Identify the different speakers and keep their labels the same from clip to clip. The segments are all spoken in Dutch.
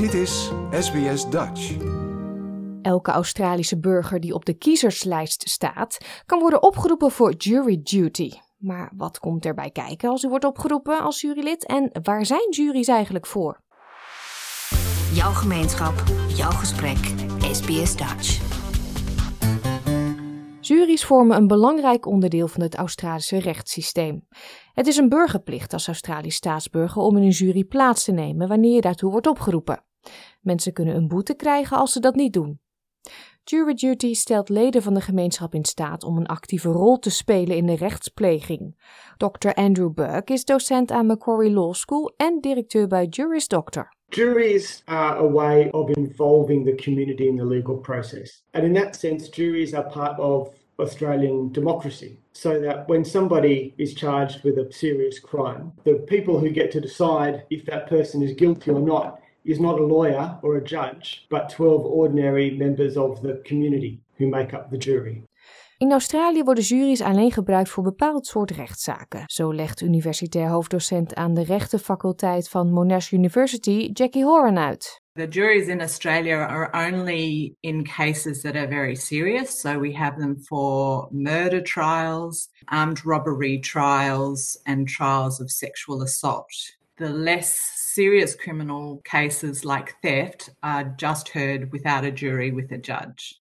Speaker 1: Dit is SBS Dutch.
Speaker 2: Elke Australische burger die op de kiezerslijst staat, kan worden opgeroepen voor jury duty. Maar wat komt erbij kijken als u wordt opgeroepen als jurylid en waar zijn juries eigenlijk voor?
Speaker 3: Jouw gemeenschap, jouw gesprek, SBS Dutch.
Speaker 2: Juries vormen een belangrijk onderdeel van het Australische rechtssysteem. Het is een burgerplicht als Australisch staatsburger om in een jury plaats te nemen wanneer je daartoe wordt opgeroepen. Mensen kunnen een boete krijgen als ze dat niet doen. Jury duty stelt leden van de gemeenschap in staat om een actieve rol te spelen in de rechtspleging. Dr. Andrew Burke is docent aan Macquarie Law School en directeur bij Juris Doctor.
Speaker 4: Juries are a way of involving the community in the legal process. And in that sense, juries are part of Australian democracy. So that when somebody is charged with a serious crime, the people who get to decide if that person is guilty or not is not a lawyer or a judge, but 12 ordinary members of the community who make up the jury.
Speaker 2: In Australië worden juries alleen gebruikt voor bepaald soort rechtszaken. Zo legt universitair hoofddocent aan de rechtenfaculteit van Monash University, Jackie Horan uit.
Speaker 5: The juries in Australia are only in cases that are very serious. So we have them for murder trials, armed robbery trials, and trials of sexual assault. The less serious criminal cases like theft are just heard without a jury with a judge.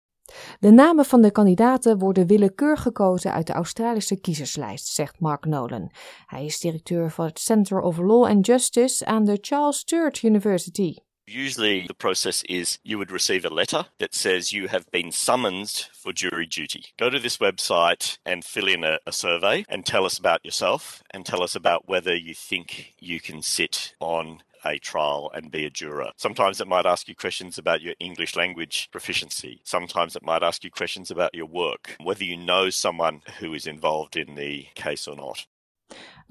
Speaker 2: De namen van de kandidaten worden willekeurig gekozen uit de Australische kiezerslijst, zegt Mark Nolan. Hij is directeur van het Center of Law and Justice aan de Charles Sturt University.
Speaker 6: Usually, the process is you would receive a letter that says you have been summoned for jury duty. Go to this website and fill in a, a, survey and tell us about yourself and tell us about whether you think you can sit on a trial and be a juror. Sometimes it might ask you questions about your English language proficiency. Sometimes it might ask you questions about your work, whether you know someone who is involved in the case or not.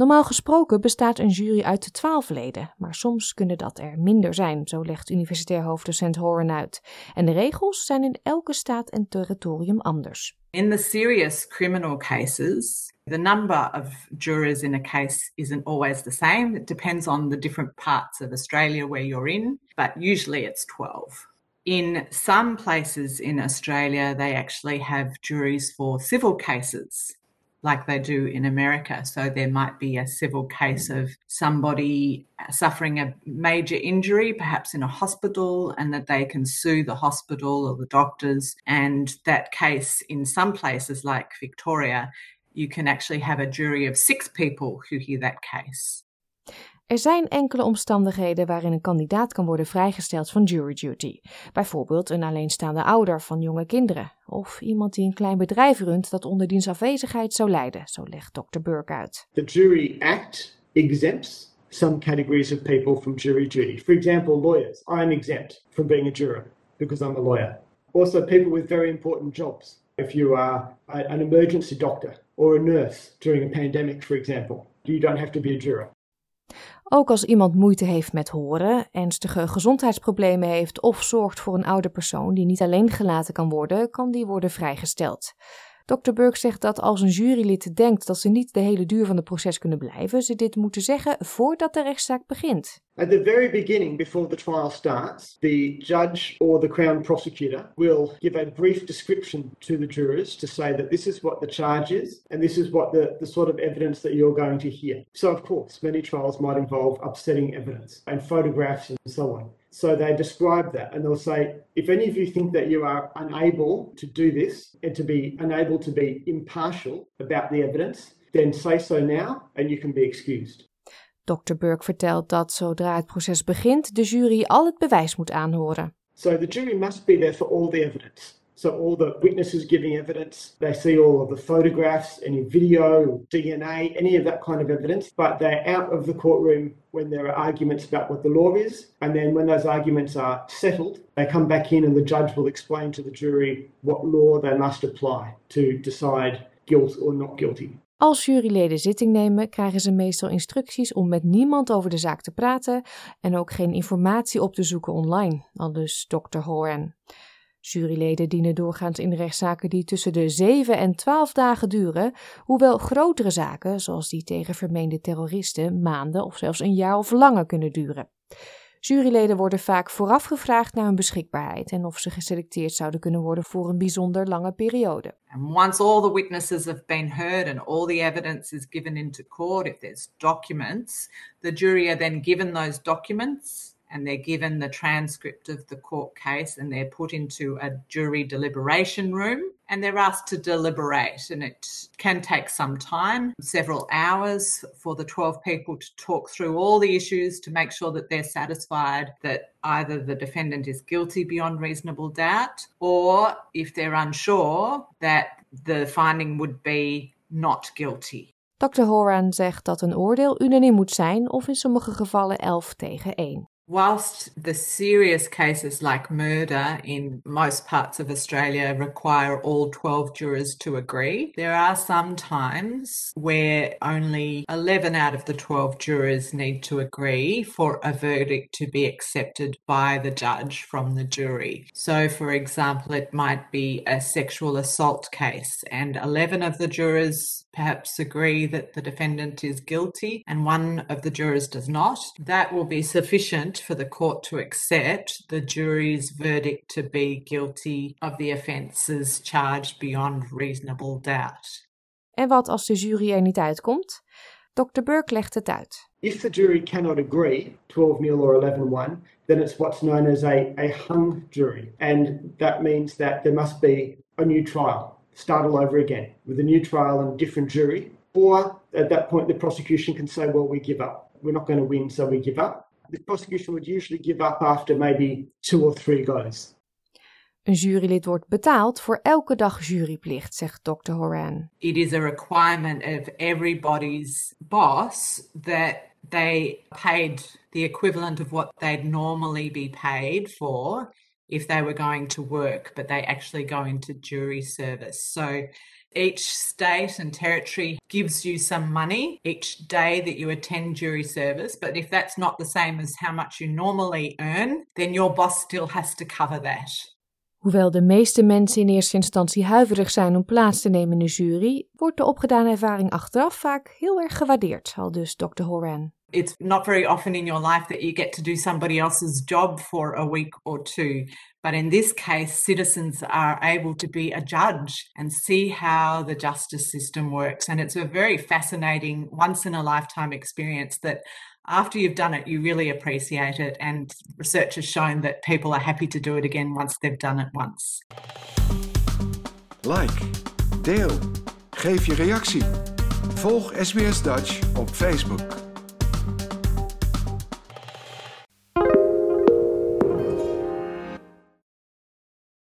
Speaker 2: Normaal gesproken bestaat een jury uit twaalf leden, maar soms kunnen dat er minder zijn, zo legt universitair hoofddocent Horan uit. En de regels zijn in elke staat en territorium anders.
Speaker 5: In the serious criminal cases, the number of jurors in a case isn't always the same. It depends on the different parts of Australia where you're in, but usually it's 12. In some places in Australia, they actually have juries for civil cases like they do in America. So there might be a civil case of somebody suffering a major injury, perhaps in a hospital, and that they can sue the hospital or the doctors. And that case, in some places like Victoria, you can actually have a jury of six people who hear that case.
Speaker 2: Er zijn enkele omstandigheden waarin een kandidaat kan worden vrijgesteld van jury duty. Bijvoorbeeld een alleenstaande ouder van jonge kinderen. Of iemand die een klein bedrijf runt dat onder diens afwezigheid zou lijden, zo legt Dr. Burke uit.
Speaker 4: The Jury Act exempts some categories of people from jury duty. For example, lawyers. I'm exempt from being a juror because I'm a lawyer. Also, people with very important jobs. If you are an emergency doctor or a nurse during a pandemic, for example, you don't have to be a juror.
Speaker 2: Ook als iemand moeite heeft met horen, ernstige gezondheidsproblemen heeft of zorgt voor een oude persoon die niet alleen gelaten kan worden, kan die worden vrijgesteld. Dr. Burke zegt dat als een jurylid denkt dat ze niet de hele duur van het proces kunnen blijven, ze dit moeten zeggen voordat de rechtszaak begint.
Speaker 4: At the very beginning, before the trial starts, the judge or the Crown prosecutor will give a brief description to the jurors to say that this is what the charge is and this is what the, the sort of evidence that you're going to hear. So, of course, many trials might involve upsetting evidence and photographs and so on. So they describe that and they'll say, if any of you think that you are unable to do this and to be unable to be impartial about the evidence, then say so now and you can be excused.
Speaker 2: Dr. Burke vertelt dat zodra het proces begint, de jury al het bewijs moet aanhoren.
Speaker 4: So the jury must be there for all the evidence. So all the witnesses giving evidence, they see all of the photographs, any video, DNA, any of that kind of evidence, but they're out of the courtroom when there are arguments about what the law is. And then when those arguments are settled, they come back in and the judge will explain to the jury what law they must apply to decide guilt or not guilty.
Speaker 2: Als juryleden zitting nemen, krijgen ze meestal instructies om met niemand over de zaak te praten en ook geen informatie op te zoeken online, aldus Dr. Horan. Juryleden dienen doorgaans in rechtszaken die tussen de 7 en 12 dagen duren, hoewel grotere zaken, zoals die tegen vermeende terroristen, maanden of zelfs een jaar of langer kunnen duren. Juryleden worden vaak vooraf gevraagd naar hun beschikbaarheid en of ze geselecteerd zouden kunnen worden voor een bijzonder lange periode.
Speaker 5: And once all the witnesses have been heard and all the evidence is given into court, if there's documents, the jury are then given those documents and they're given the transcript of the court case and they're put into a jury deliberation room and they're asked to deliberate. And it can take some time, several hours, for the 12 people to talk through all the issues to make sure that they're satisfied that either the defendant is guilty beyond reasonable doubt or if they're unsure that the finding would be not guilty.
Speaker 2: Dr. Horan zegt dat een oordeel unaniem moet zijn of in sommige gevallen 11 tegen 1.
Speaker 5: Whilst the serious cases like murder in most parts of Australia require all 12 jurors to agree, there are some times where only 11 out of the 12 jurors need to agree for a verdict to be accepted by the judge from the jury. So, for example, it might be a sexual assault case, and 11 of the jurors perhaps agree that the defendant is guilty and one of the jurors does not. That will be sufficient for the court to accept the jury's verdict to be guilty of the offences charged beyond reasonable doubt.
Speaker 2: En wat als de jury er niet uitkomt? Dr. Burke legt het uit.
Speaker 4: If the jury cannot agree, 12 0 or 11 1, then it's what's known as a, a hung jury. And that means that there must be a new trial, start all over again with a new trial and a different jury. Or at that point, the prosecution can say, well, we give up. We're not going to win, so we give up. The prosecution would usually give up after maybe two or three goes.
Speaker 2: Een jurylid wordt betaald voor elke dag juryplicht, zegt Dr. Horan.
Speaker 5: It is a requirement of everybody's boss that they paid the equivalent of what they'd normally be paid for if they were going to work, but they actually go into jury service. So each state and territory gives you some money each day that you attend jury service, but if that's not the same as how much you normally earn, then your boss still has to cover that.
Speaker 2: Hoewel de meeste mensen in eerste instantie huiverig zijn om plaats te nemen in de jury, wordt de opgedane ervaring achteraf vaak heel erg gewaardeerd, al dus Dr. Horan.
Speaker 5: It's not very often in your life that you get to do somebody else's job for a week or two. But in this case, citizens are able to be a judge and see how the justice system works. And it's a very fascinating, once in a lifetime experience that after you've done it, you really appreciate it. And research has shown that people are happy to do it again once they've done it once.
Speaker 1: Like, deel, geef je reactie. Volg SBS Dutch op Facebook.